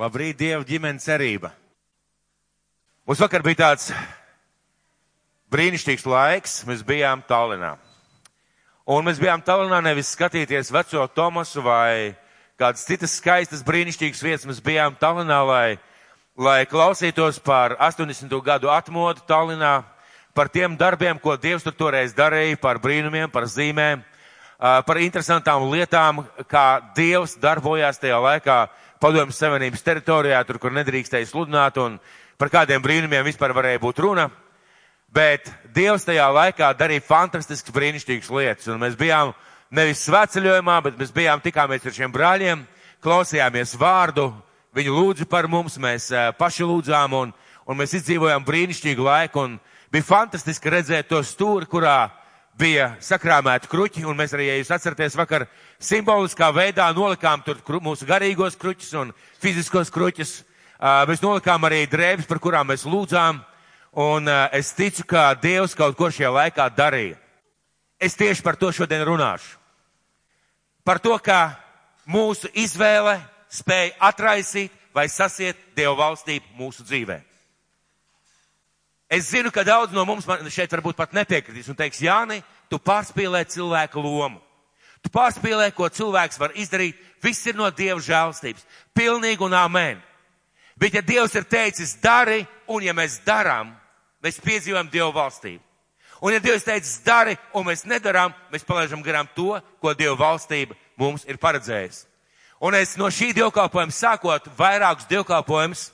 Labrīt, Dieva ģimenes cerība. Mums vakar bija tāds brīnišķīgs laiks. Mēs bijām Tallinā. Un mēs bijām Tallinā nevis skatīties veco Tomasu vai kādas citas skaistas brīnišķīgas vietas. Mēs bijām Tallinā, lai, lai klausītos par 80. gadu atmodu Tallinā, par tiem darbiem, ko Dievs tur toreiz darīja, par brīnumiem, par zīmēm, par interesantām lietām, kā Dievs darbojās tajā laikā padomjas Savienības teritorijā, tur, kur nedrīkstēja sludināt un par kādiem brīnumiem vispār varēja būt runa. Bet Dievs tajā laikā darīja fantastiskas brīnišķīgas lietas. Un mēs bijām nevis svētceļojumā, bet mēs bijām tikāmies ar šiem brāļiem, klausījāmies vārdu, viņi lūdza par mums, mēs paši lūdzām un, un mēs izdzīvojām brīnišķīgu laiku. Un bija fantastiski redzēt to stūri, kurā bija sakrāmēti kruķi, un mēs arī, ja jūs atceraties, vakar simboliskā veidā nolikām tur kru, mūsu garīgos kruķus un fiziskos kruķus. Uh, mēs nolikām arī drēbes, par kurām mēs lūdzām, un uh, es ticu, ka Dievs kaut ko šajā laikā darīja. Es tieši par to šodien runāšu. Par to, ka mūsu izvēle spēja atraisīt vai sasiet Dievu valstību mūsu dzīvēm. Es zinu, ka daudz no mums šeit varbūt pat nepiekritīs un teiks, Jāni, tu pārspīlē cilvēka lomu. Tu pārspīlē, ko cilvēks var izdarīt. Viss ir no Dieva žēlstības. Pilnīgi un amen. Bet ja Dievs ir teicis, dari, un ja mēs darām, mēs piedzīvojam Dieva valstību. Un ja Dievs teicis, dari, un mēs nedarām, mēs palaidām garām to, ko Dieva valstība mums ir paredzējusi. Un es no šī dievkalpojuma sākot vairākus dievkalpojumus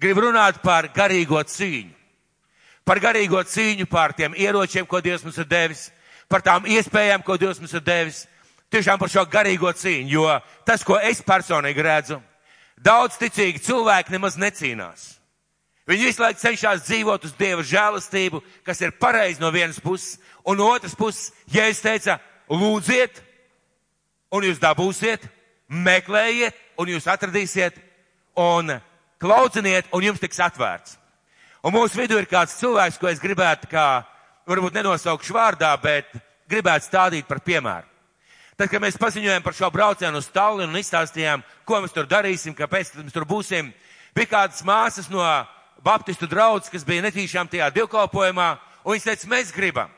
gribu runāt par garīgo cīņu par garīgo cīņu, par tiem ieročiem, ko Dievs mums ir devis, par tām iespējām, ko Dievs mums ir devis, tiešām par šo garīgo cīņu, jo tas, ko es personīgi redzu, daudz ticīgi cilvēki nemaz necīnās. Viņi visu laiku cenšas dzīvot uz Dieva žēlastību, kas ir pareizi no vienas puses, un no otras puses, ja es teicu, lūdziet, un jūs dabūsiet, meklējiet, un jūs atradīsiet, un klaudziniet, un jums tiks atvērts. Un mūsu vidū ir kāds cilvēks, ko es gribētu, kā varbūt nenosaukšu vārdā, bet gribētu stādīt par piemēru. Tad, kad mēs paziņojām par šo braucienu uz Tallinu un izstāstījām, ko mēs tur darīsim, kāpēc mēs tur būsim, bija kādas māsas no Baptistu draudzes, kas bija netīšām tajā divkalpojumā, un viņas teica, mēs gribam.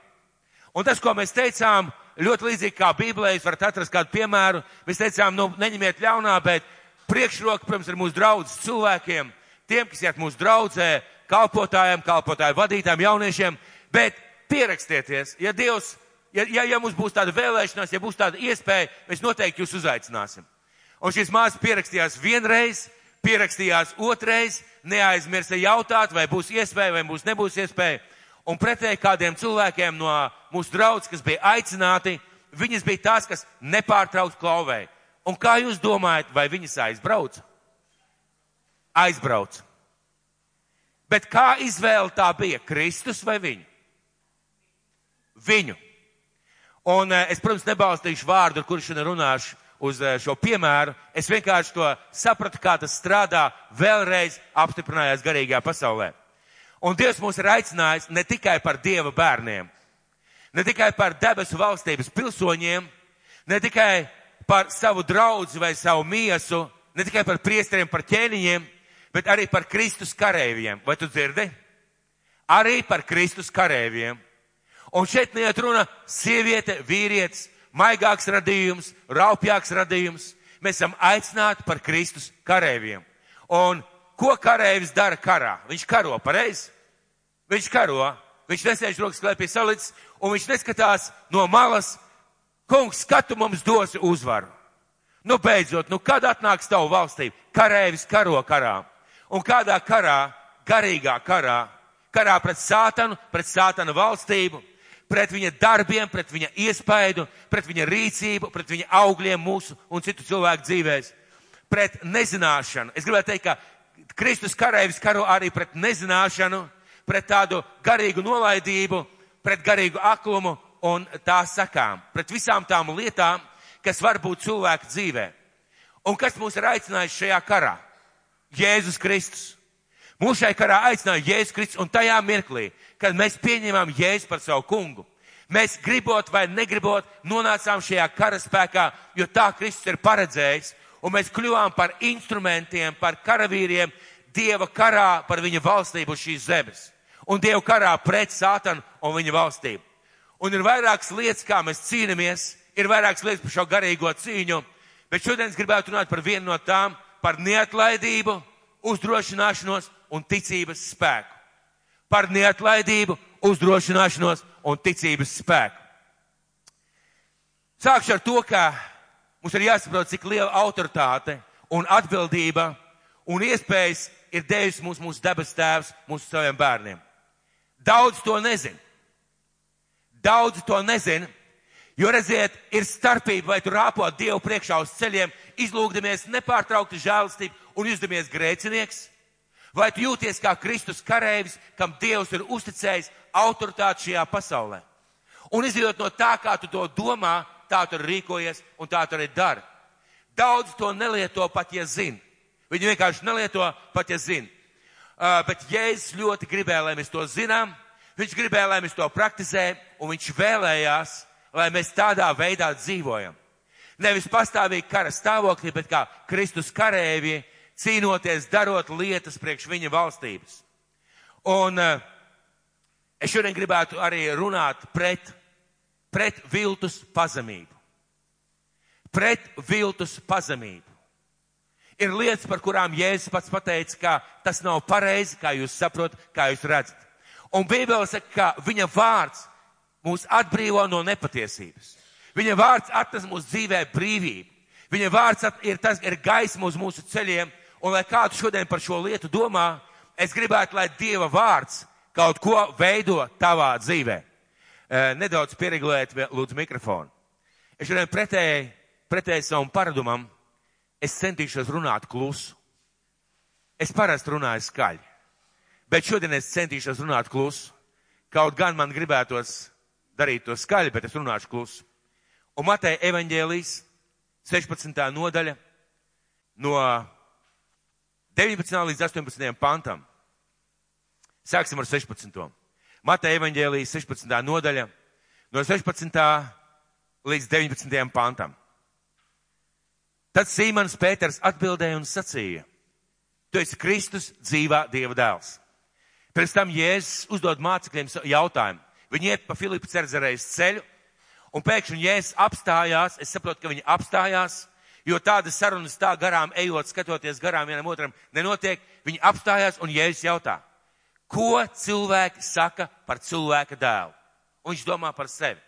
Un tas, ko mēs teicām, ļoti līdzīgi kā Bībelē, jūs varat atrast kādu piemēru, mēs teicām, nu, neņemiet ļaunā, bet priekšroka, protams, ir mūsu draudzes cilvēkiem, tiem, kas iet mūsu draudzē, kalpotājiem, kalpotāju vadītājiem, jauniešiem, bet pierakstieties, ja Dievs, ja, ja, ja mums būs tāda vēlēšanās, ja būs tāda iespēja, mēs noteikti jūs uzaicināsim. Un šīs māsas pierakstījās vienreiz, pierakstījās otrais, neaizmirsa jautāt, vai būs iespēja, vai būs nebūs iespēja. Un pretēji kādiem cilvēkiem no mūsu draudzes, kas bija aicināti, viņas bija tās, kas nepārtraukt klauvēja. Un kā jūs domājat, vai viņas aizbrauca? Aizbrauca. Bet kā izvēle tā bija? Kristus vai viņu? Viņu. Un eh, es, protams, nebalstīšu vārdu, ar kuru šodien runāšu uz eh, šo piemēru. Es vienkārši to sapratu, kā tas strādā, vēlreiz apstiprinājās garīgajā pasaulē. Un Dievs mūs ir aicinājis ne tikai par Dieva bērniem, ne tikai par debesu valstības pilsoņiem, ne tikai par savu draugu vai savu miesu, ne tikai par priesteriem, par ķēniņiem, bet arī par Kristus karēviem. Vai tu dzirdi? Arī par Kristus karēviem. Un šeit neiet runa sieviete, vīrietis, maigāks radījums, raupjāks radījums. Mēs esam aicināti par Kristus karēviem. Un ko karēvis dara karā? Viņš karo, pareizi? Viņš karo, viņš nesēž rokas klēpī salicis, un viņš neskatās no malas, kungs, skatu mums dosi uzvaru. Nu, beidzot, nu, kad atnāks tavu valstību? Karēvis karo karā. Un kādā karā, garīgā karā, karā pret sātanu, pret sātana valstību, pret viņa darbiem, pret viņa iespaidu, pret viņa rīcību, pret viņa augļiem mūsu un citu cilvēku dzīvēs, pret nezināšanu. Es gribētu teikt, ka Kristus karēvis karo arī pret nezināšanu, pret tādu garīgu nolaidību, pret garīgu aklumu un tā sakām, pret visām tām lietām, kas var būt cilvēka dzīvē. Un kas mūs ir aicinājis šajā karā? Jēzus Kristus. Mūs šai karā aicināja Jēzus Kristus, un tajā mirklī, kad mēs pieņēmām Jēzu par savu kungu, mēs gribot vai negribot nonācām šajā karaspēkā, jo tā Kristus ir paredzējis, un mēs kļuvām par instrumentiem, par karavīriem Dieva karā par viņa valstību uz šīs zemes. Un Dieva karā pret Sātanu un viņa valstību. Un ir vairākas lietas, kā mēs cīnāmies, ir vairākas lietas par šo garīgo cīņu, bet šodien es gribētu runāt par vienu no tām, par neatlaidību, uzdrošināšanos un ticības spēku. Par neatlaidību, uzdrošināšanos un ticības spēku. Sākšu ar to, ka mums ir jāsaprot, cik liela autoritāte un atbildība un iespējas ir devis mums mūsu debes tēvs mūsu saviem bērniem. Daudz to nezin. Daudz to nezin, jo redziet, ir starpība, vai tu rāpo Dievu priekšā uz ceļiem, izlūgdamies nepārtraukti žēlastību un izdamies grēcinieks, vai tu jūties kā Kristus karēvis, kam Dievs ir uzticējis autoritāti šajā pasaulē. Un izjūt no tā, kā tu to domā, tā tu rīkojies un tā tu arī dari. Daudz to nelieto pat, ja zina. Viņi vienkārši nelieto pat, ja zina. Uh, bet Jēzus ļoti gribēja, lai mēs to zinām. Viņš gribēja, lai mēs to praktizējam, un viņš vēlējās, lai mēs tādā veidā dzīvojam. Nevis pastāvīgi kara stāvoklī, bet kā Kristus karēvi, cīnoties, darot lietas priekš viņa valstības. Un uh, es šodien gribētu arī runāt pret, pret viltus pazemību. Pret viltus pazemību. Ir lietas, par kurām Jēzus pats pateica, ka tas nav pareizi, kā jūs saprotat, kā jūs redzat. Un Bībele saka, ka viņa vārds mūs atbrīvo no nepatiesības. Viņa vārds atnes mūsu dzīvē brīvību. Viņa vārds ir tas, ir gaisma uz mūsu ceļiem. Un lai kāds šodien par šo lietu domā, es gribētu, lai Dieva vārds kaut ko veido tavā dzīvē. Nedaudz pieregulēt, lūdzu, mikrofonu. Es šodien pretēji, pretēji savam paradumam es centīšos runāt klusu. Es parasti runāju skaļi, bet šodien es centīšos runāt klusu. Kaut gan man gribētos darīt to skaļi, bet es runāšu klusu. Un Mateja evaņģēlijas 16. nodaļa no 19. līdz 18. pantam. Sāksim ar 16. Mateja evaņģēlijas 16. nodaļa no 16. līdz 19. pantam. Tad Sīmans Pēters atbildēja un sacīja, tu esi Kristus dzīvā Dieva dēls. Pēc tam Jēzus uzdod mācekļiem jautājumu. Viņi iet pa Filipa cerzarējas ceļu, un pēkšņi Jēzus apstājās, es saprotu, ka viņi apstājās, jo tādas sarunas tā garām ejot, skatoties garām vienam otram, nenotiek. Viņi apstājās un Jēzus jautā, ko cilvēki saka par cilvēka dēlu? Un viņš domā par sevi.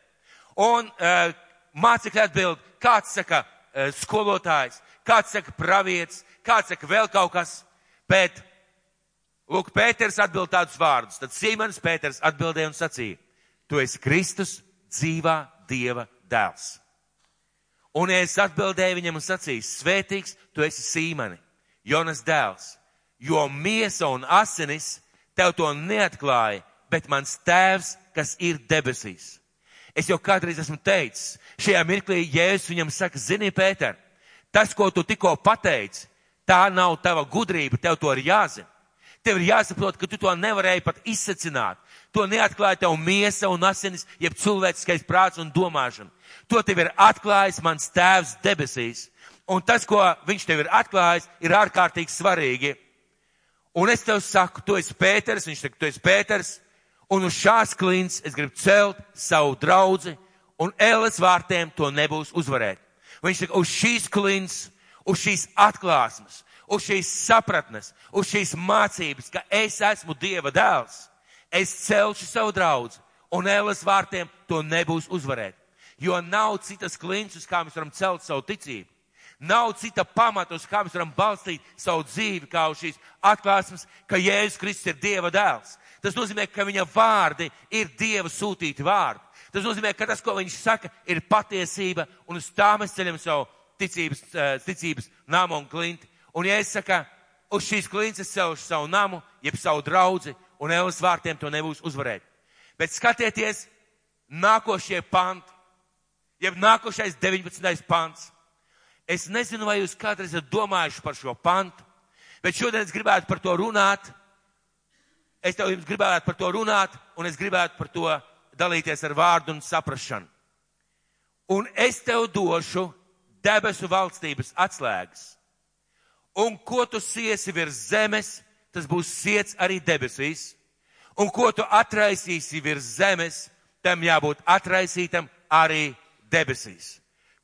Un uh, mācekļi atbild, kāds saka, Eh, skolotājs, kāds saka pravietis, kāds saka vēl kaut kas, bet, lūk, Pēters atbild tādus vārdus. Tad Sīmanis Pēters atbildēja un sacīja, tu esi Kristus dzīvā Dieva dēls. Un es atbildēju viņam un sacīju, svētīgs tu esi Sīmani, Jonas dēls, jo miesa un asinis tev to neatklāja, bet mans tēvs, kas ir debesīs. Es jau kādreiz esmu teicis, šajā mirklī Jēzus viņam saka, zini, Pēter, tas, ko tu tikko pateici, tā nav tava gudrība, tev to ir jāzina. Tev ir jāsaprot, ka tu to nevarēji pat izsacināt. To neatklāja tev miesa un asinis, jeb cilvēciskais prāts un domāšana. To tev ir atklājis mans tēvs debesīs. Un tas, ko viņš tev ir atklājis, ir ārkārtīgi svarīgi. Un es tev saku, tu esi Pēters, viņš saka, tu esi Pēters, un uz šās klints es gribu celt savu draudzi, un ēles vārtiem to nebūs uzvarēt. Viņš saka, uz šīs klints, uz šīs atklāsmes, uz šīs sapratnes, uz šīs mācības, ka es esmu Dieva dēls, es celšu savu draudzi, un ēles vārtiem to nebūs uzvarēt. Jo nav citas klints, uz kā mēs varam celt savu ticību. Nav cita pamata, uz kā mēs varam balstīt savu dzīvi, kā uz šīs atklāsmes, ka Jēzus Kristus ir Dieva dēls. Tas nozīmē, ka viņa vārdi ir Dieva sūtīti vārdi. Tas nozīmē, ka tas, ko viņš saka, ir patiesība, un uz tā mēs ceļam savu ticības, eh, ticības namu un klinti. Un ja es saku, uz šīs klints es celšu savu namu, jeb savu draudzi, un Elas vārtiem to nebūs uzvarēt. Bet skatieties, nākošie panti, jeb nākošais 19. pants. Es nezinu, vai jūs kādreiz esat domājuši par šo pantu, bet šodien es gribētu par to runāt, es tev jums gribētu par to runāt, un es gribētu par to dalīties ar vārdu un saprašanu. Un es tev došu debesu valstības atslēgas. Un ko tu siesi virs zemes, tas būs siets arī debesīs. Un ko tu atraisīsi virs zemes, tam jābūt atraisītam arī debesīs.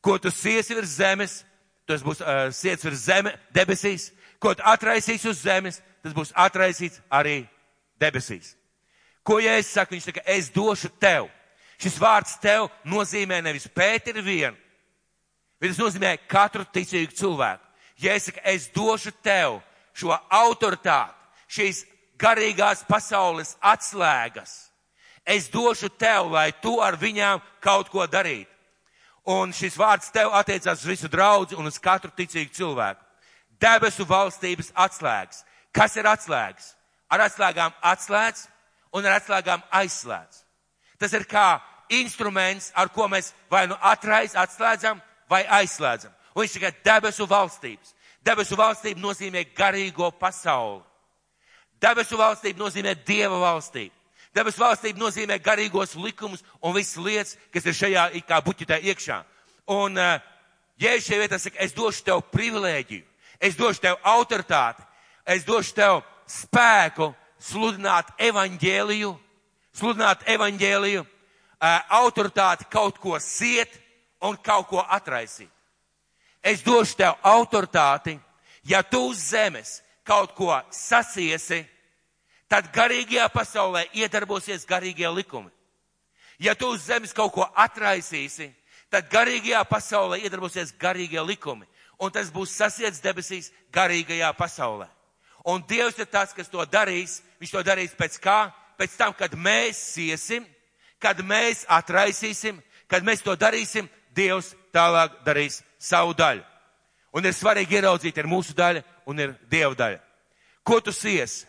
Ko tu siesi virs zemes, tas būs uh, siets virs zeme, debesīs. Ko tu atraisīsi uz zemes, tas būs atraisīts arī debesīs. Ko Jēzus saka? Viņš saka, es došu tev. Šis vārds tev nozīmē nevis Pēteri vienu, bet tas nozīmē katru ticīgu cilvēku. Jēzus saka, es došu tev šo autoritāti, šīs garīgās pasaules atslēgas. Es došu tev, lai tu ar viņām kaut ko darītu. Un šis vārds tev attiecās uz visu draudzi un uz katru ticīgu cilvēku. Debesu valstības atslēgas. Kas ir atslēgas? Ar atslēgām atslēdz un ar atslēgām aizslēdz. Tas ir kā instruments, ar ko mēs vai nu atrais, atslēdzam vai aizslēdzam. Un viņš tikai debesu valstības. Debesu valstība nozīmē garīgo pasauli. Debesu valstība nozīmē Dieva valstību. Debesu valstība nozīmē garīgos likumus un visas lietas, kas ir šajā kā buķitē iekšā. Un, uh, ja šajā vietā saka, es došu tev privilēģiju, es došu tev autoritāti, es došu tev spēku sludināt evaņģēliju, sludināt evaņģēliju, autoritāti kaut ko siet un kaut ko atraisīt. Es došu tev autoritāti, ja tu uz zemes kaut ko sasiesi, tad garīgajā pasaulē iedarbosies garīgie likumi. Ja tu uz zemes kaut ko atraisīsi, tad garīgajā pasaulē iedarbosies garīgie likumi. Un tas būs sasiets debesīs garīgajā pasaulē. Un Dievs ir tas, kas to darīs. Viņš to darīs pēc kā? Pēc tam, kad mēs siesim, kad mēs atraisīsim, kad mēs to darīsim, Dievs tālāk darīs savu daļu. Un ir svarīgi ieraudzīt, ir mūsu daļa un ir Dieva daļa. Ko tu siesi?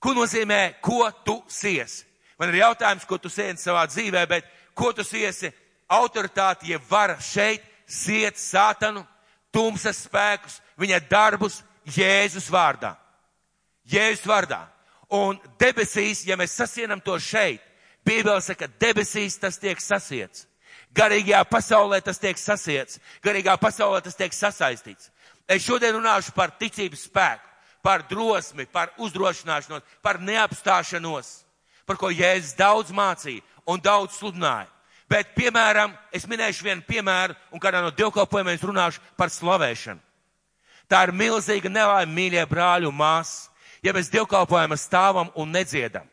Ko nozīmē, ko tu siesi? Man ir jautājums, ko tu siesi savā dzīvē, bet ko tu siesi? Autoritāti, ja vara šeit siet sātanu, tumsas spēkus, viņa darbus Jēzus vārdā. Jēzus vārdā. Un debesīs, ja mēs sasienam to šeit, Bībele saka, debesīs tas tiek sasiets. Garīgajā pasaulē tas tiek sasiets. Garīgā pasaulē tas tiek sasaistīts. Es šodien runāšu par ticības spēku, par drosmi, par uzdrošināšanos, par neapstāšanos, par ko Jēzus daudz mācīja un daudz sludināja. Bet, piemēram, es minēšu vienu piemēru, un kādā no dievkalpojumiem es runāšu par slavēšanu. Tā ir milzīga nelaime, mīļie brāļi un māsas ja mēs dievkalpojumā stāvam un nedziedam.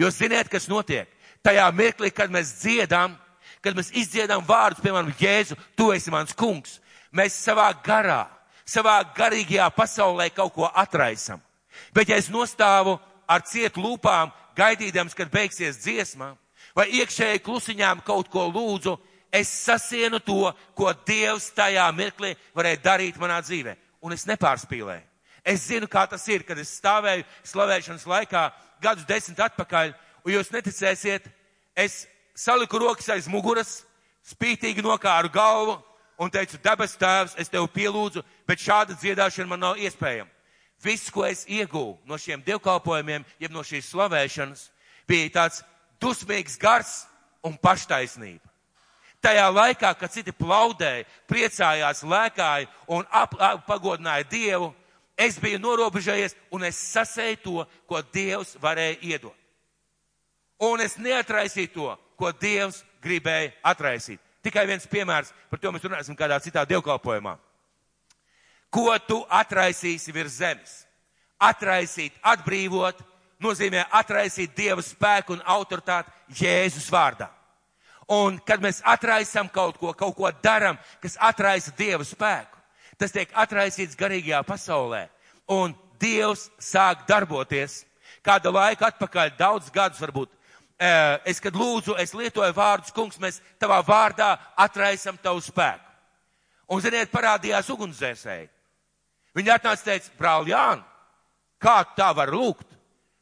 Jo ziniet, kas notiek? Tajā mirklī, kad mēs dziedam, kad mēs izdziedam vārdus, piemēram, Jēzu, tu esi mans kungs, mēs savā garā, savā garīgajā pasaulē kaut ko atraisam. Bet ja es nostāvu ar cietu lūpām, gaidīdams, kad beigsies dziesma, vai iekšēji klusiņām kaut ko lūdzu, es sasienu to, ko Dievs tajā mirklī varēja darīt manā dzīvē. Un es nepārspīlēju. Es zinu, kā tas ir, kad es stāvēju slavēšanas laikā gadus desmit atpakaļ, un jūs neticēsiet, es saliku rokas aiz muguras, spītīgi nokāru galvu un teicu, debes tēvs, es tev pielūdzu, bet šāda dziedāšana man nav iespējama. Viss, ko es iegūju no šiem dievkalpojumiem, jeb no šīs slavēšanas, bija tāds dusmīgs gars un paštaisnība. Tajā laikā, kad citi plaudēja, priecājās, lēkāja un ap, ap, pagodināja Dievu, es biju norobežojies un es sasēju to, ko Dievs varēja iedot. Un es neatraisīju to, ko Dievs gribēja atraisīt. Tikai viens piemērs, par to mēs runāsim kādā citā dievkalpojumā. Ko tu atraisīsi virs zemes? Atraisīt, atbrīvot, nozīmē atraisīt Dieva spēku un autoritāti Jēzus vārdā. Un kad mēs atraisam kaut ko, kaut ko daram, kas atraisa Dieva spēku, tas tiek atraisīts garīgajā pasaulē. Un Dievs sāk darboties. Kāda laika atpakaļ, daudz gadus varbūt, es, kad lūdzu, es lietoju vārdus, kungs, mēs tavā vārdā atraisam tavu spēku. Un, ziniet, parādījās ugunsdzēsēji. Viņi atnāca teica, brāl Jāni, kā tā var lūgt?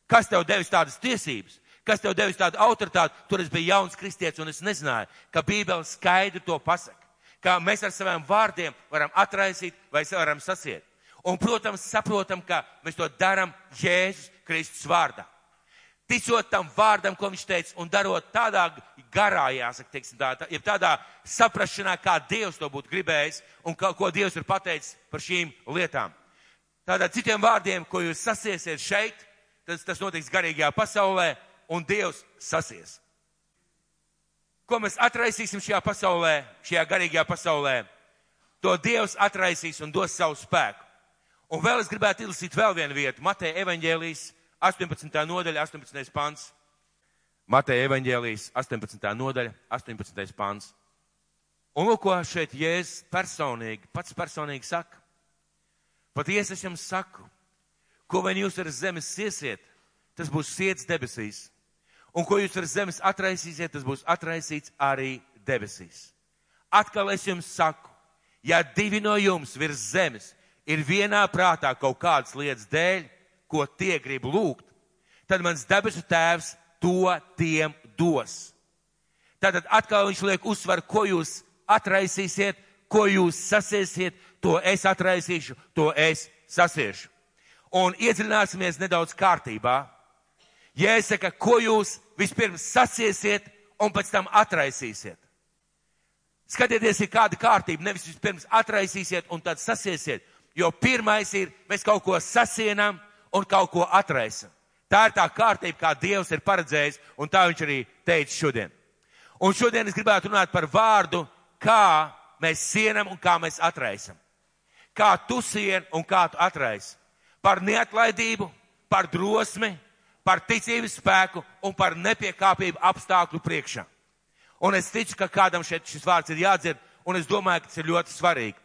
Kas tev devis tādas tiesības? Kas tev devis tādu autoritāti? Tur es biju jauns kristietis un es nezināju, ka Bībele skaidri to pasaka kā mēs ar saviem vārdiem varam atraisīt vai varam sasiet. Un, protams, saprotam, ka mēs to darām Jēzus Kristus vārdā. Ticot tam vārdam, ko viņš teica, un darot tādā garā, jāsaka, teiksim tā, ja tādā saprašanā, kā Dievs to būtu gribējis, un kā, ko Dievs ir pateicis par šīm lietām. Tādā citiem vārdiem, ko jūs sasiesiet šeit, tas, tas notiks garīgajā pasaulē, un Dievs sasies. Ko mēs atraisīsim šajā pasaulē, šajā garīgajā pasaulē, to Dievs atraisīs un dos savu spēku. Un vēl es gribētu izlasīt vēl vienu vietu, Mateja evaņģēlijas 18. nodaļa, 18. pants. Mateja evaņģēlijas 18. nodaļa, 18. pants. Un lūk, ko šeit Jēzus personīgi, pats personīgi saka. Patiesi es jums saku, ko vien jūs ar zemes siesiet, tas būs siets debesīs. Un ko jūs ar zemes atraisīsiet, tas būs atraisīts arī debesīs. Atkal es jums saku, ja divi no jums virs zemes ir vienā prātā kaut kādas lietas dēļ, ko tie grib lūgt, tad mans debesu tēvs to tiem dos. Tātad atkal viņš liek uzsvaru, ko jūs atraisīsiet, ko jūs sasiesiet, to es atraisīšu, to es sasiešu. Un iedziļināsimies nedaudz kārtībā. Ja es saku, ko jūs vispirms sasiesiet un pēc tam atraisīsiet. Skatieties, ir kāda kārtība, nevis vispirms atraisīsiet un tad sasiesiet, jo pirmais ir, mēs kaut ko sasienam un kaut ko atraisam. Tā ir tā kārtība, kā Dievs ir paredzējis, un tā viņš arī teica šodien. Un šodien es gribētu runāt par vārdu, kā mēs sienam un kā mēs atraisam. Kā tu sien un kā tu atraisi. Par neatlaidību, par drosmi, par ticības spēku un par nepiekāpību apstākļu priekšā. Un es ticu, ka kādam šeit šis vārds ir jādzird, un es domāju, ka tas ir ļoti svarīgi.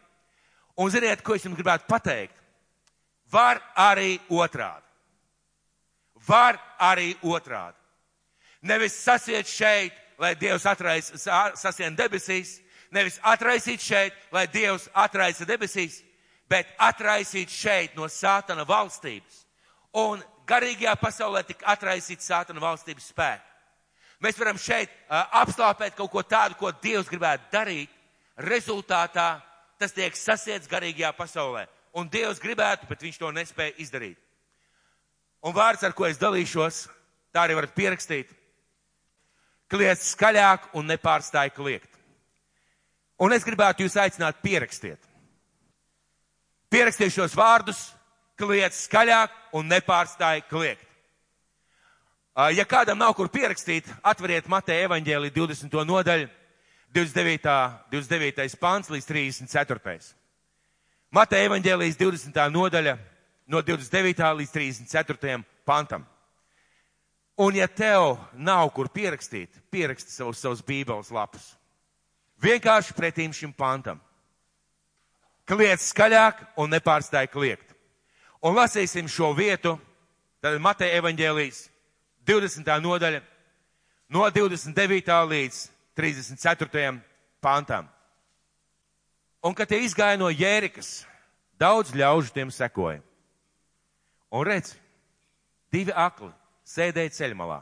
Un ziniet, ko es jums gribētu pateikt? Var arī otrādi. Var arī otrādi. Nevis sasiet šeit, lai Dievs atrais, sasien debesīs, nevis atraisīt šeit, lai Dievs atraisa debesīs, bet atraisīt šeit no sātana valstības. Un garīgajā pasaulē tik atraisīt sātana valstības spēku. Mēs varam šeit uh, apslāpēt kaut ko tādu, ko Dievs gribētu darīt. Rezultātā tas tiek sasiets garīgajā pasaulē. Un Dievs gribētu, bet viņš to nespēja izdarīt. Un vārds, ar ko es dalīšos, tā arī varat pierakstīt. Kliedz skaļāk un nepārstāj kliegt. Un es gribētu jūs aicināt pierakstiet. Pierakstiet šos vārdus, kliedz skaļāk un nepārstāj kliegt. Ja kādam nav kur pierakstīt, atveriet Mateja evaņģēlī 20. nodaļu, 29. 29. pants līdz 34. Mateja evaņģēlijas 20. nodaļa no 29. līdz 34. pantam. Un ja tev nav kur pierakstīt, pieraksti savus, savus bībeles lapus. Vienkārši pretīm šim pantam. Kliedz skaļāk un nepārstāj kliegt. Un lasīsim šo vietu, tad Mateja evaņģēlijas 20. nodaļa, no 29. līdz 34. pantam. Un, kad tie izgāja no Jērikas, daudz ļaužu tiem sekoja. Un redz, divi akli sēdēja ceļmalā.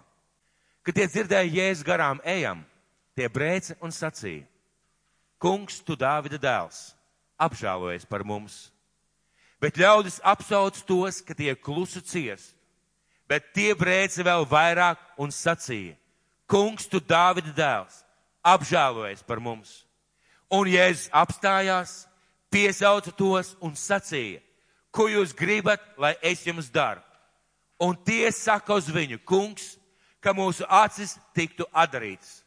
Kad tie dzirdēja jēzus garām ejam, tie brēca un sacīja, Kungs, tu Dāvida dēls, apžēlojies par mums. Bet ļaudis apsauc tos, ka tie klusu ciest Bet tie brēca vēl vairāk un sacīja, kungs, tu Dāvida dēls, apžēlojies par mums. Un Jēzus apstājās, piesauca tos un sacīja, ko jūs gribat, lai es jums daru. Un tie saka uz viņu, kungs, ka mūsu acis tiktu atdarītas.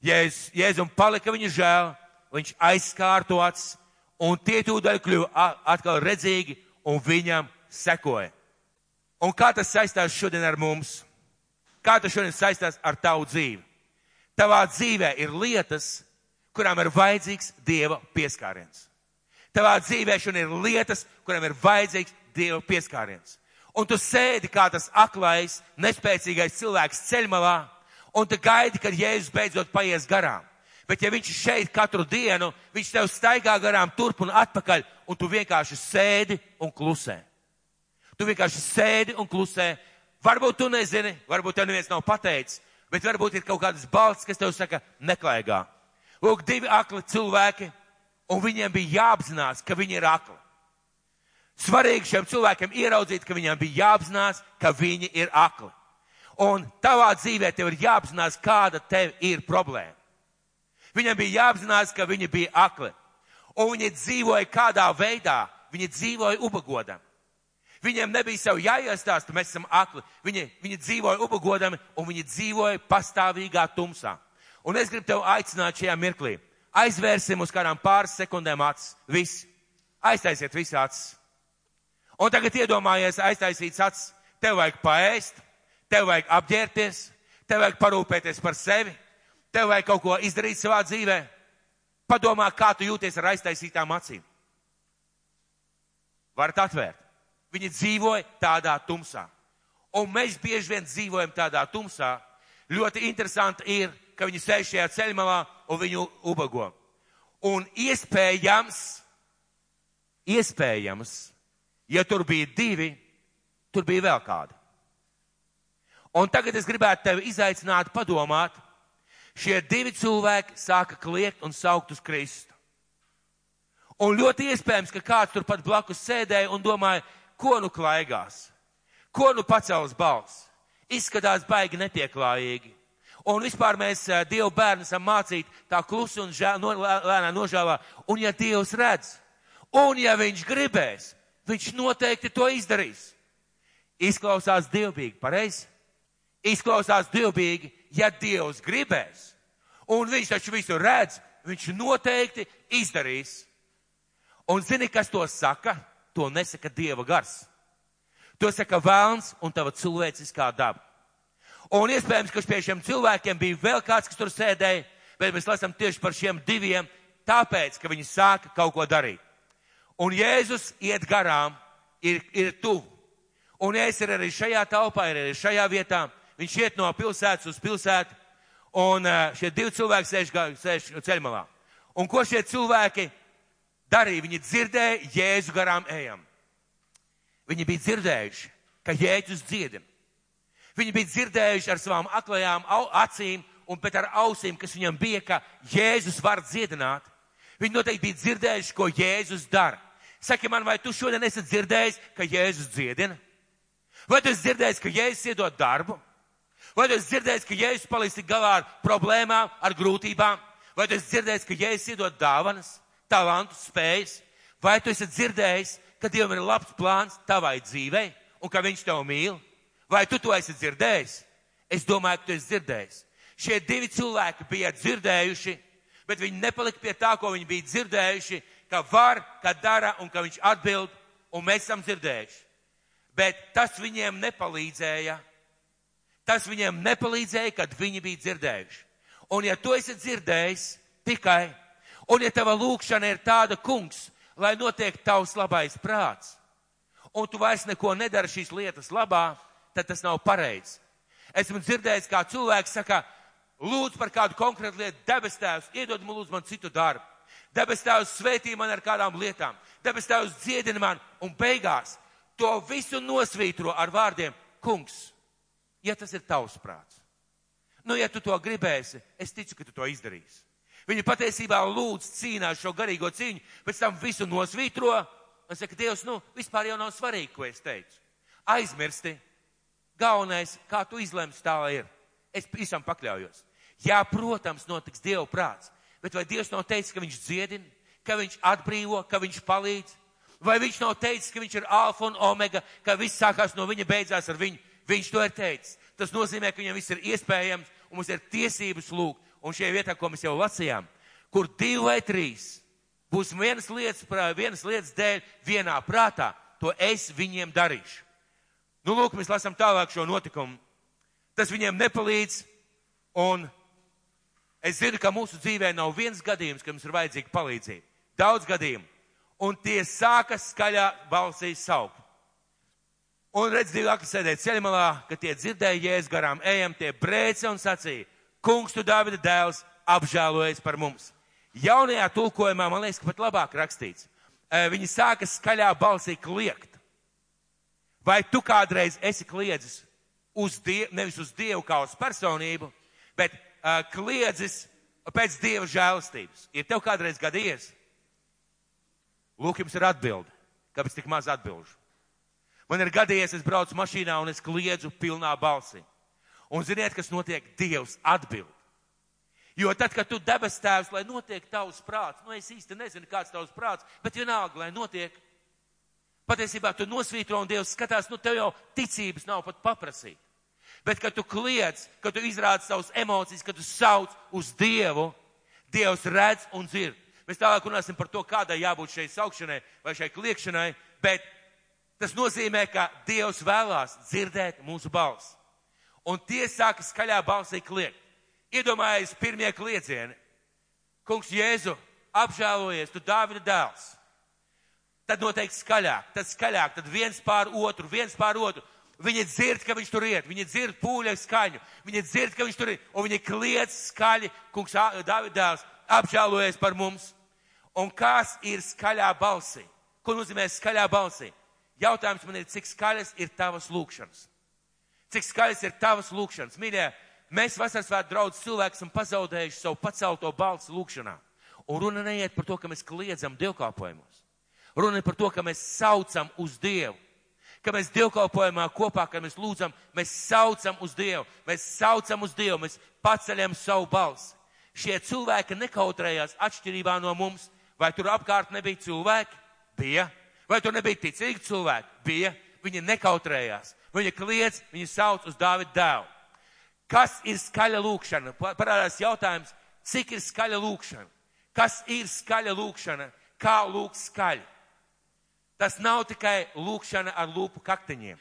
Jēzus, Jēzum palika viņa žēl, viņš aizskārto acis, un tie tūdaļ kļuva atkal redzīgi un viņam sekoja. Un kā tas saistās šodien ar mums? Kā tas šodien saistās ar tavu dzīvi? Tavā dzīvē ir lietas, kurām ir vajadzīgs Dieva pieskāriens. Tavā dzīvē šodien ir lietas, kurām ir vajadzīgs Dieva pieskāriens. Un tu sēdi kā tas aklais, nespēcīgais cilvēks ceļmalā, un tu gaidi, kad Jēzus beidzot paies garām. Bet ja viņš šeit katru dienu, viņš tev staigā garām turp un atpakaļ, un tu vienkārši sēdi un klusē. Tu vienkārši sēdi un klusē. Varbūt tu nezini, varbūt tev neviens nav pateicis, bet varbūt ir kaut kādas balsts, kas tev saka, neklaigā. Lūk, divi akli cilvēki, un viņiem bija jāapzinās, ka viņi ir akli. Svarīgi šiem cilvēkiem ieraudzīt, ka viņiem bija jāapzinās, ka viņi ir akli. Un tavā dzīvē tev ir jāapzinās, kāda tev ir problēma. Viņam bija jāapzinās, ka viņi bija akli. Un viņi dzīvoja kādā veidā, viņi dzīvoja ubagodam. Viņiem nebija sev jāiestāsta, mēs esam akli. Viņi, viņi dzīvoja ubagodami un viņi dzīvoja pastāvīgā tumsā. Un es gribu tev aicināt šajā mirklī. Aizvērsim uz kādām pāris sekundēm acis. Visi. Aiztaisiet visi acis. Un tagad iedomājies aiztaisīt acis. Tev vajag paēst, tev vajag apģērties, tev vajag parūpēties par sevi, tev vajag kaut ko izdarīt savā dzīvē. Padomā, kā tu jūties ar aiztaisītām acīm. Varat atvērt. Viņi dzīvoja tādā tumsā. Un mēs bieži vien dzīvojam tādā tumsā. Ļoti interesanti ir, ka viņi sēž šajā ceļmalā un viņu ubago. Un iespējams, iespējams, ja tur bija divi, tur bija vēl kādi. Un tagad es gribētu tevi izaicināt, padomāt, šie divi cilvēki sāka kliegt un saukt uz Kristu. Un ļoti iespējams, ka kāds tur pat blakus sēdēja un domāja, ko nu klaigās, ko nu pacels balss. Izskatās baigi nepieklājīgi. Un vispār mēs Dievu bērnu esam mācīti tā klusi un žēl, no, lēnā nožēlā. Un ja Dievs redz, un ja viņš gribēs, viņš noteikti to izdarīs. Izklausās dievbīgi, pareizi? Izklausās dievbīgi, ja Dievs gribēs. Un viņš taču visu redz, viņš noteikti izdarīs. Un zini, kas to saka? To nesaka Dieva gars. To saka vēlns un tava cilvēciskā daba. Un iespējams, ka pie šiem cilvēkiem bija vēl kāds, kas tur sēdēja, bet mēs lasām tieši par šiem diviem, tāpēc, ka viņi sāka kaut ko darīt. Un Jēzus iet garām, ir, ir tuvu. Un Jēzus ir arī šajā telpā, ir arī šajā vietā. Viņš iet no pilsētas uz pilsētu, un šie divi cilvēki sēž, sēž ceļmalā. Un ko šie cilvēki darīja? Viņi dzirdēja Jēzu garām ejam. Viņi bija dzirdējuši, ka Jēzus dziedina. Viņi bija dzirdējuši ar savām aklajām acīm un pēc ar ausīm, kas viņam bija, ka Jēzus var dziedināt. Viņi noteikti bija dzirdējuši, ko Jēzus dara. Saki man, vai tu šodien esi dzirdējis, ka Jēzus dziedina? Vai tu esi dzirdējis, ka Jēzus iedod darbu? Vai tu esi dzirdējis, ka Jēzus palīdz tik galā ar problēmām, ar grūtībām? Vai tu esi dzirdējis, ka Jēzus iedod dāvanas, talantus, spējas? Vai tu esi dzirdējis, ka Dievam ir labs plāns tavai dzīvei un ka Viņš tev mīl? Vai tu to esi dzirdējis? Es domāju, ka tu esi dzirdējis. Šie divi cilvēki bija dzirdējuši, bet viņi nepalika pie tā, ko viņi bija dzirdējuši, ka var, ka dara un ka viņš atbild, un mēs esam dzirdējuši. Bet tas viņiem nepalīdzēja. Tas viņiem nepalīdzēja, kad viņi bija dzirdējuši. Un ja tu esi dzirdējis tikai, un ja tava lūkšana ir tāda, kungs, lai notiek tavs labais prāts, un tu vairs neko nedari šīs lietas labā, tad tas nav pareizi. Esmu dzirdējis, kā cilvēks saka, lūdzu par kādu konkrētu lietu, debes tēvs, iedod man lūdzu man citu darbu. Debes tēvs svētī man ar kādām lietām. Debes tēvs dziedina man un beigās to visu nosvītro ar vārdiem, kungs, ja tas ir tavs prāts. Nu, ja tu to gribēsi, es ticu, ka tu to izdarīsi. Viņi patiesībā lūdz cīnās šo garīgo cīņu, pēc tam visu nosvītro un saka, Dievs, nu, vispār jau nav svarīgi, ko es teicu. Aizmirsti, Galvenais, kā tu izlemsi, tā ir. Es visam pakļaujos. Jā, protams, notiks Dieva prāts, bet vai Dievs nav teicis, ka viņš dziedina, ka viņš atbrīvo, ka viņš palīdz? Vai viņš nav teicis, ka viņš ir alfa un omega, ka viss sākās no viņa, beidzās ar viņu? Viņš to ir teicis. Tas nozīmē, ka viņam viss ir iespējams un mums ir tiesības lūgt. Un šajā vietā, ko mēs jau lasījām, kur divi vai trīs būs vienas lietas, vienas lietas dēļ vienā prātā, to es viņiem darīšu. Nu, lūk, mēs lasām tālāk šo notikumu. Tas viņiem nepalīdz, un es zinu, ka mūsu dzīvē nav viens gadījums, ka mums ir vajadzīga palīdzība. Daudz gadījumu. Un tie sāka skaļā balsī saukt. Un redz, divi akli sēdēja ceļmalā, kad tie dzirdēja jēzus garām ejam, tie brēca un sacīja, kungs, tu Dāvida dēls, apžēlojies par mums. Jaunajā tulkojumā, man liekas, ka pat labāk rakstīts. Viņi sāka skaļā balsī kliegt. Vai tu kādreiz esi kliedzis uz Dievu, nevis uz Dievu kā uz personību, bet uh, kliedzis pēc Dieva žēlastības? Ir tev kādreiz gadījies? Lūk, jums ir atbildi. Kāpēc tik maz atbilžu? Man ir gadījies, es braucu mašīnā un es kliedzu pilnā balsī. Un ziniet, kas notiek? Dievs atbild. Jo tad, kad tu debes tēvs, lai notiek tavs prāts, nu es īsti nezinu, kāds tavs prāts, bet vienalga, lai notiek. Patiesībā tu nosvītro un Dievs skatās, nu tev jau ticības nav pat paprasīt. Bet, kad tu kliedz, kad tu izrādi savus emocijas, kad tu sauc uz Dievu, Dievs redz un dzird. Mēs tālāk runāsim par to, kādai jābūt šai saukšanai vai šai kliekšanai, bet tas nozīmē, ka Dievs vēlās dzirdēt mūsu balsi. Un tie sāka skaļā balsī kliegt. Iedomājies pirmie kliedzieni. Kungs Jēzu, apžēlojies, tu Dāvida dēls. Tad noteikti skaļāk, tad skaļāk, tad viens pār otru, viens pār otru. Viņi dzird, ka viņš tur iet, viņi dzird pūļa skaņu, viņi dzird, ka viņš tur ir, un viņi kliedz skaļi, kungs Dāvida dēls, apžēlojies par mums. Un kas ir skaļā balsī? Ko nozīmē skaļā balsī? Jautājums man ir, cik skaļas ir tavas lūkšanas? Cik skaļas ir tavas lūkšanas? Mīļie, Mēs vasaras svētku draudz cilvēki esam pazaudējuši savu pacelto balsu lūkšanā. Un runa neiet par to, ka mēs kliedzam dievkalpojumos. Runa ir par to, ka mēs saucam uz Dievu. Ka mēs dievkalpojumā kopā, kad mēs lūdzam, mēs saucam uz Dievu. Mēs saucam uz Dievu, mēs paceļam savu balsi. Šie cilvēki nekautrējās atšķirībā no mums. Vai tur apkārt nebija cilvēki? Bija. Vai tur nebija ticīgi cilvēki? Bija. Viņi nekautrējās. Viņi kliedz, viņi sauc uz Dāvidu dēlu. Kas ir skaļa lūkšana? Parādās jautājums, cik ir skaļa lūkšana? Kas ir skaļa lūkšana? Kā lūgt skaļi? Tas nav tikai lūkšana ar lūpu kaktiņiem.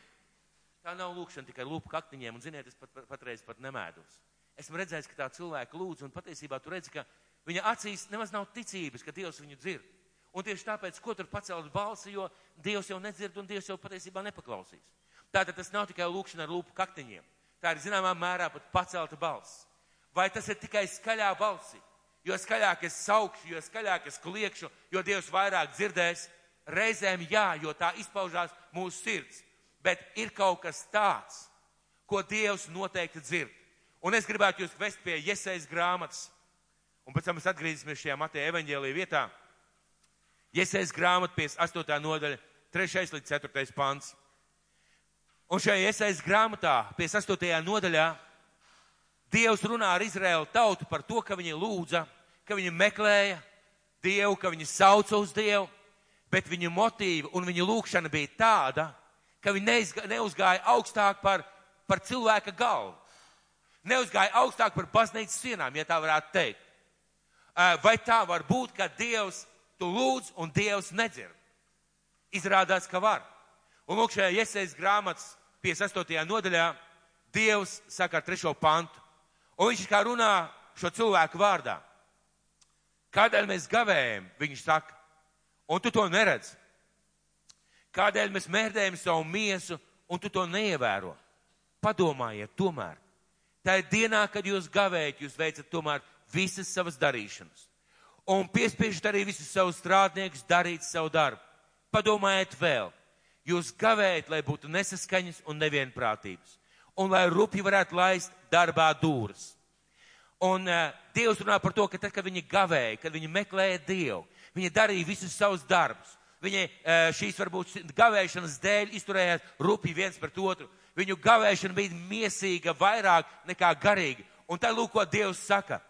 Tā nav lūkšana tikai lūpu kaktiņiem, un ziniet, es pat, pat, patreiz pat nemēdos. Esmu redzējis, ka tā cilvēka lūdz, un patiesībā tu redzi, ka viņa acīs nemaz nav ticības, ka Dievs viņu dzird. Un tieši tāpēc, ko tur pacelt balsi, jo Dievs jau nedzird, un Dievs jau patiesībā nepaklausīs. Tātad tas nav tikai lūkšana ar lūpu kaktiņiem. Tā ir zināmā mērā pat pacelta balss. Vai tas ir tikai skaļā balsī? Jo skaļāk es saukšu, jo skaļāk es kliekšu, jo Dievs vairāk dzirdēs. Reizēm jā, jo tā izpaužās mūsu sirds. Bet ir kaut kas tāds, ko Dievs noteikti dzird. Un es gribētu jūs vest pie Iesaijas grāmatas. Un pēc tam mēs atgriezīsimies šajā Mateja evaņģēlī vietā. Iesaijas grāmata 58. nodaļa, 3. līdz 4. pants. Un šajā iesaistas grāmatā, 58. nodaļā, Dievs runā ar Izraēlu tautu par to, ka viņi lūdza, ka viņi meklēja Dievu, ka viņi sauca uz Dievu, bet viņu motīva un viņu lūkšana bija tāda, ka viņi neizga, neuzgāja augstāk par, par cilvēka galvu. Neuzgāja augstāk par baznīcas sienām, ja tā varētu teikt. Vai tā var būt, ka Dievs tu lūdz un Dievs nedzird? Izrādās, ka var. Un lūk, šajā iesaistas grāmatas 58. nodaļā Dievs saka ar trešo pantu. Un viņš kā runā šo cilvēku vārdā. Kādēļ mēs gavējam, viņš saka, un tu to neredz? Kādēļ mēs mērdējam savu miesu, un tu to neievēro? Padomājiet tomēr. Tā ir dienā, kad jūs gavējat, jūs veicat tomēr visas savas darīšanas. Un piespiežat arī visus savus strādniekus darīt savu darbu. Padomājiet vēl, Jūs gavējat, lai būtu nesaskaņas un nevienprātības, un lai rupi varētu laist darbā dūras. Un uh, Dievs runā par to, ka tad, kad viņi gavēja, kad viņi meklēja Dievu, viņi darīja visus savus darbus. Viņi uh, šīs varbūt gavēšanas dēļ izturējās rupi viens pret otru. Viņu gavēšana bija miesīga vairāk nekā garīga. Un tad lūk, ko Dievs saka.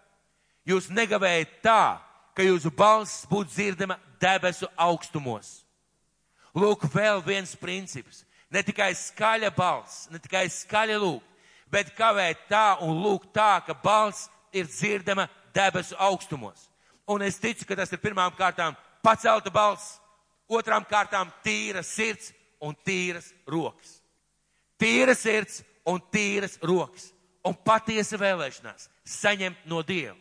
Jūs negavējat tā, ka jūsu balss būtu dzirdama debesu augstumos. Lūk, vēl viens princips. Ne tikai skaļa balss, ne tikai skaļa lūk, bet kavēt tā un lūk tā, ka balss ir dzirdama debesu augstumos. Un es ticu, ka tas ir pirmām kārtām pacelta balss, otrām kārtām tīra sirds un tīras rokas. Tīra sirds un tīras rokas. Un patiesa vēlēšanās saņemt no Dieva.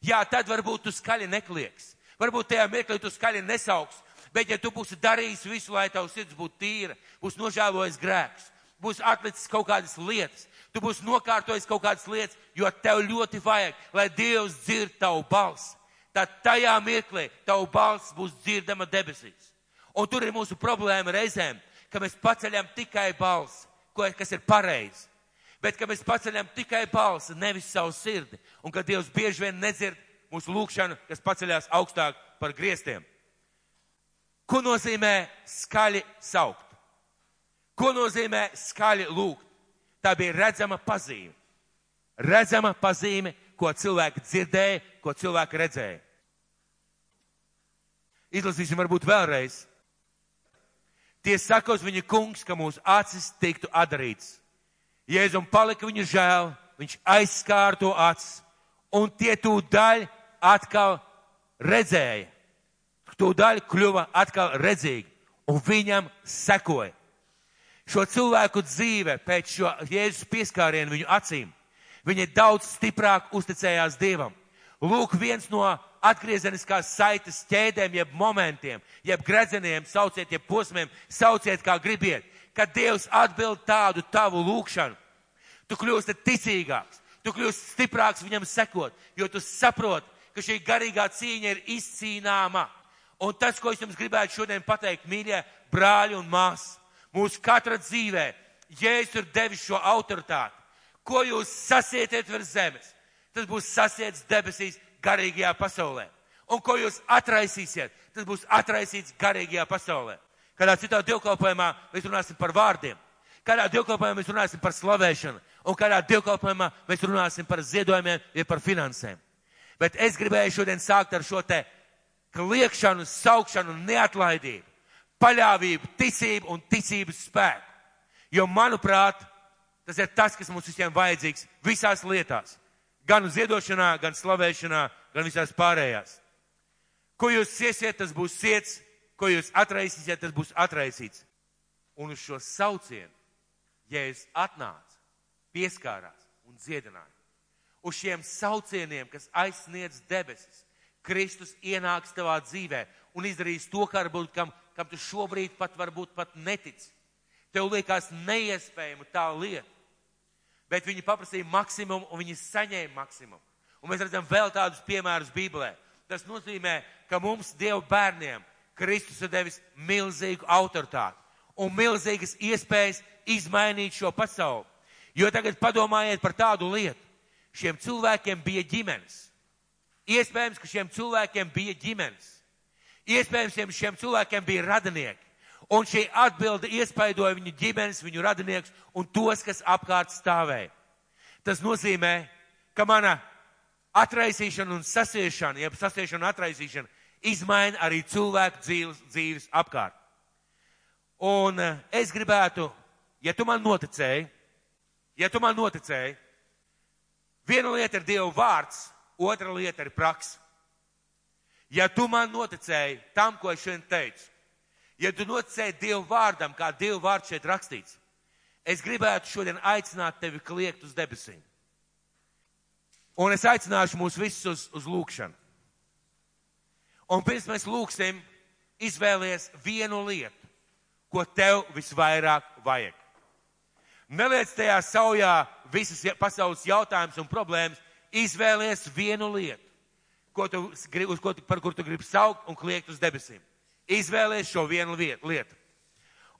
Jā, tad varbūt tu skaļi neklieks. Varbūt tajā mirklī tu skaļi nesauks, Bet ja tu būsi darījis visu, lai tavs sirds būtu tīra, būs nožēlojis grēks, būs atlicis kaut kādas lietas, tu būsi nokārtojis kaut kādas lietas, jo tev ļoti vajag, lai Dievs dzird tavu balsi. Tad tajā mirklī tavu balss būs dzirdama debesīs. Un tur ir mūsu problēma reizēm, ka mēs paceļam tikai balsi, kas ir pareizi. Bet, ka mēs paceļam tikai balsi, nevis savu sirdi. Un ka Dievs bieži vien nedzird mūsu lūgšanu, kas paceļās augstāk par griestiem. Ko nozīmē skaļi saukt? Ko nozīmē skaļi lūgt? Tā bija redzama pazīme. Redzama pazīme, ko cilvēki dzirdēja, ko cilvēki redzēja. Izlasīsim varbūt vēlreiz. Tie saka uz viņa kungs, ka mūsu acis tiktu atdarīts. Jēzum palika viņu žēl, viņš aizskāra to acis, un tie tūdaļ atkal redzēja. Tūdaļ kļuva atkal redzīgi, un viņam sekoja. Šo cilvēku dzīve pēc šo Jēzus pieskārienu viņu acīm, viņi daudz stiprāk uzticējās Dievam. Lūk, viens no atgriezeniskās saites ķēdēm, jeb momentiem, jeb gredzeniem, sauciet, jeb posmiem, sauciet, kā gribiet, kad Dievs atbild tādu tavu lūgšanu. Tu kļūsti ticīgāks, tu kļūsti stiprāks viņam sekot, jo tu saproti, ka šī garīgā cīņa ir izcīnāma. Un tas, ko es jums gribētu šodien pateikt, mīļie brāļi un māsas, mūsu katra dzīvē, Jēzus ir devis šo autoritāti. Ko jūs sasietiet virs zemes, tas būs sasiets debesīs garīgajā pasaulē. Un ko jūs atraisīsiet, tas būs atraisīts garīgajā pasaulē. Kādā citā dievkalpojumā mēs runāsim par vārdiem, kādā dievkalpojumā mēs runāsim par slavēšanu, un kādā dievkalpojumā mēs runāsim par ziedojumiem, ja par finansēm. Bet es gribēju šodien sākt ar šo te kliekšanu, saukšanu, neatlaidību, paļāvību, ticību un ticības spēku. Jo, manuprāt, tas ir tas, kas mums visiem vajadzīgs visās lietās. Gan ziedošanā, gan slavēšanā, gan visās pārējās. Ko jūs siesiet, tas būs siets, ko jūs atraisīsiet, tas būs atraisīts. Un uz šo saucienu, ja es atnācu, pieskārās un dziedināju. Uz šiem saucieniem, kas aizsniedz debesis, Kristus ienāks tavā dzīvē un izdarīs to, varbūt, kam, kam tu šobrīd pat varbūt pat netici. Tev liekas neiespējama tā lieta bet viņi paprasīja maksimumu un viņi saņēma maksimumu. Un mēs redzam vēl tādus piemērus Bībelē. Tas nozīmē, ka mums, Dieva bērniem, Kristus ir devis milzīgu autoritāti un milzīgas iespējas izmainīt šo pasauli. Jo tagad padomājiet par tādu lietu. Šiem cilvēkiem bija ģimenes. Iespējams, ka šiem cilvēkiem bija ģimenes. Iespējams, ka šiem cilvēkiem bija radinieki. Un šī atbilde iespaidoja viņu ģimenes, viņu radinieks un tos, kas apkārt stāvēja. Tas nozīmē, ka mana atraisīšana un sasiešana, jeb sasiešana un atraisīšana, izmaina arī cilvēku dzīves, dzīves apkārt. Un eh, es gribētu, ja tu man noticēji, ja tu man noticēji, viena lieta ir Dieva vārds, otra lieta ir praksa. Ja tu man noticēji tam, ko es šodien teicu, ja tu noticēji Dievu vārdam, kā Dievu vārds šeit rakstīts, es gribētu šodien aicināt tevi kliegt uz debesīm. Un es aicināšu mūs visus uz, uz lūkšanu. Un pirms mēs lūksim, izvēlies vienu lietu, ko tev visvairāk vajag. Neliec tajā saujā visas pasaules jautājumus un problēmas, izvēlies vienu lietu, ko tu, uz ko par kur tu gribi saukt un kliegt uz debesīm. Izvēlies šo vienu lietu.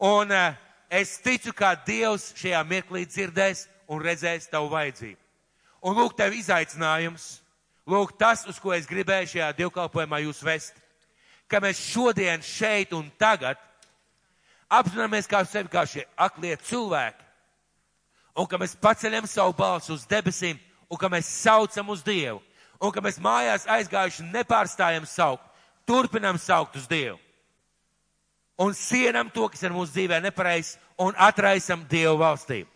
Un uh, es ticu, ka Dievs šajā mirklī dzirdēs un redzēs tavu vajadzību. Un lūk, tev izaicinājums, lūk, tas, uz ko es gribēju šajā divkalpojumā jūs vest, ka mēs šodien šeit un tagad apzināmies kā sevi kā šie aklie cilvēki, un ka mēs paceļam savu balsu uz debesīm, un ka mēs saucam uz Dievu, un ka mēs mājās aizgājuši nepārstājam saukt, turpinam saukt uz Dievu un sienam to, kas ir mūsu dzīvē nepareizs, un atraisam Dievu valstību.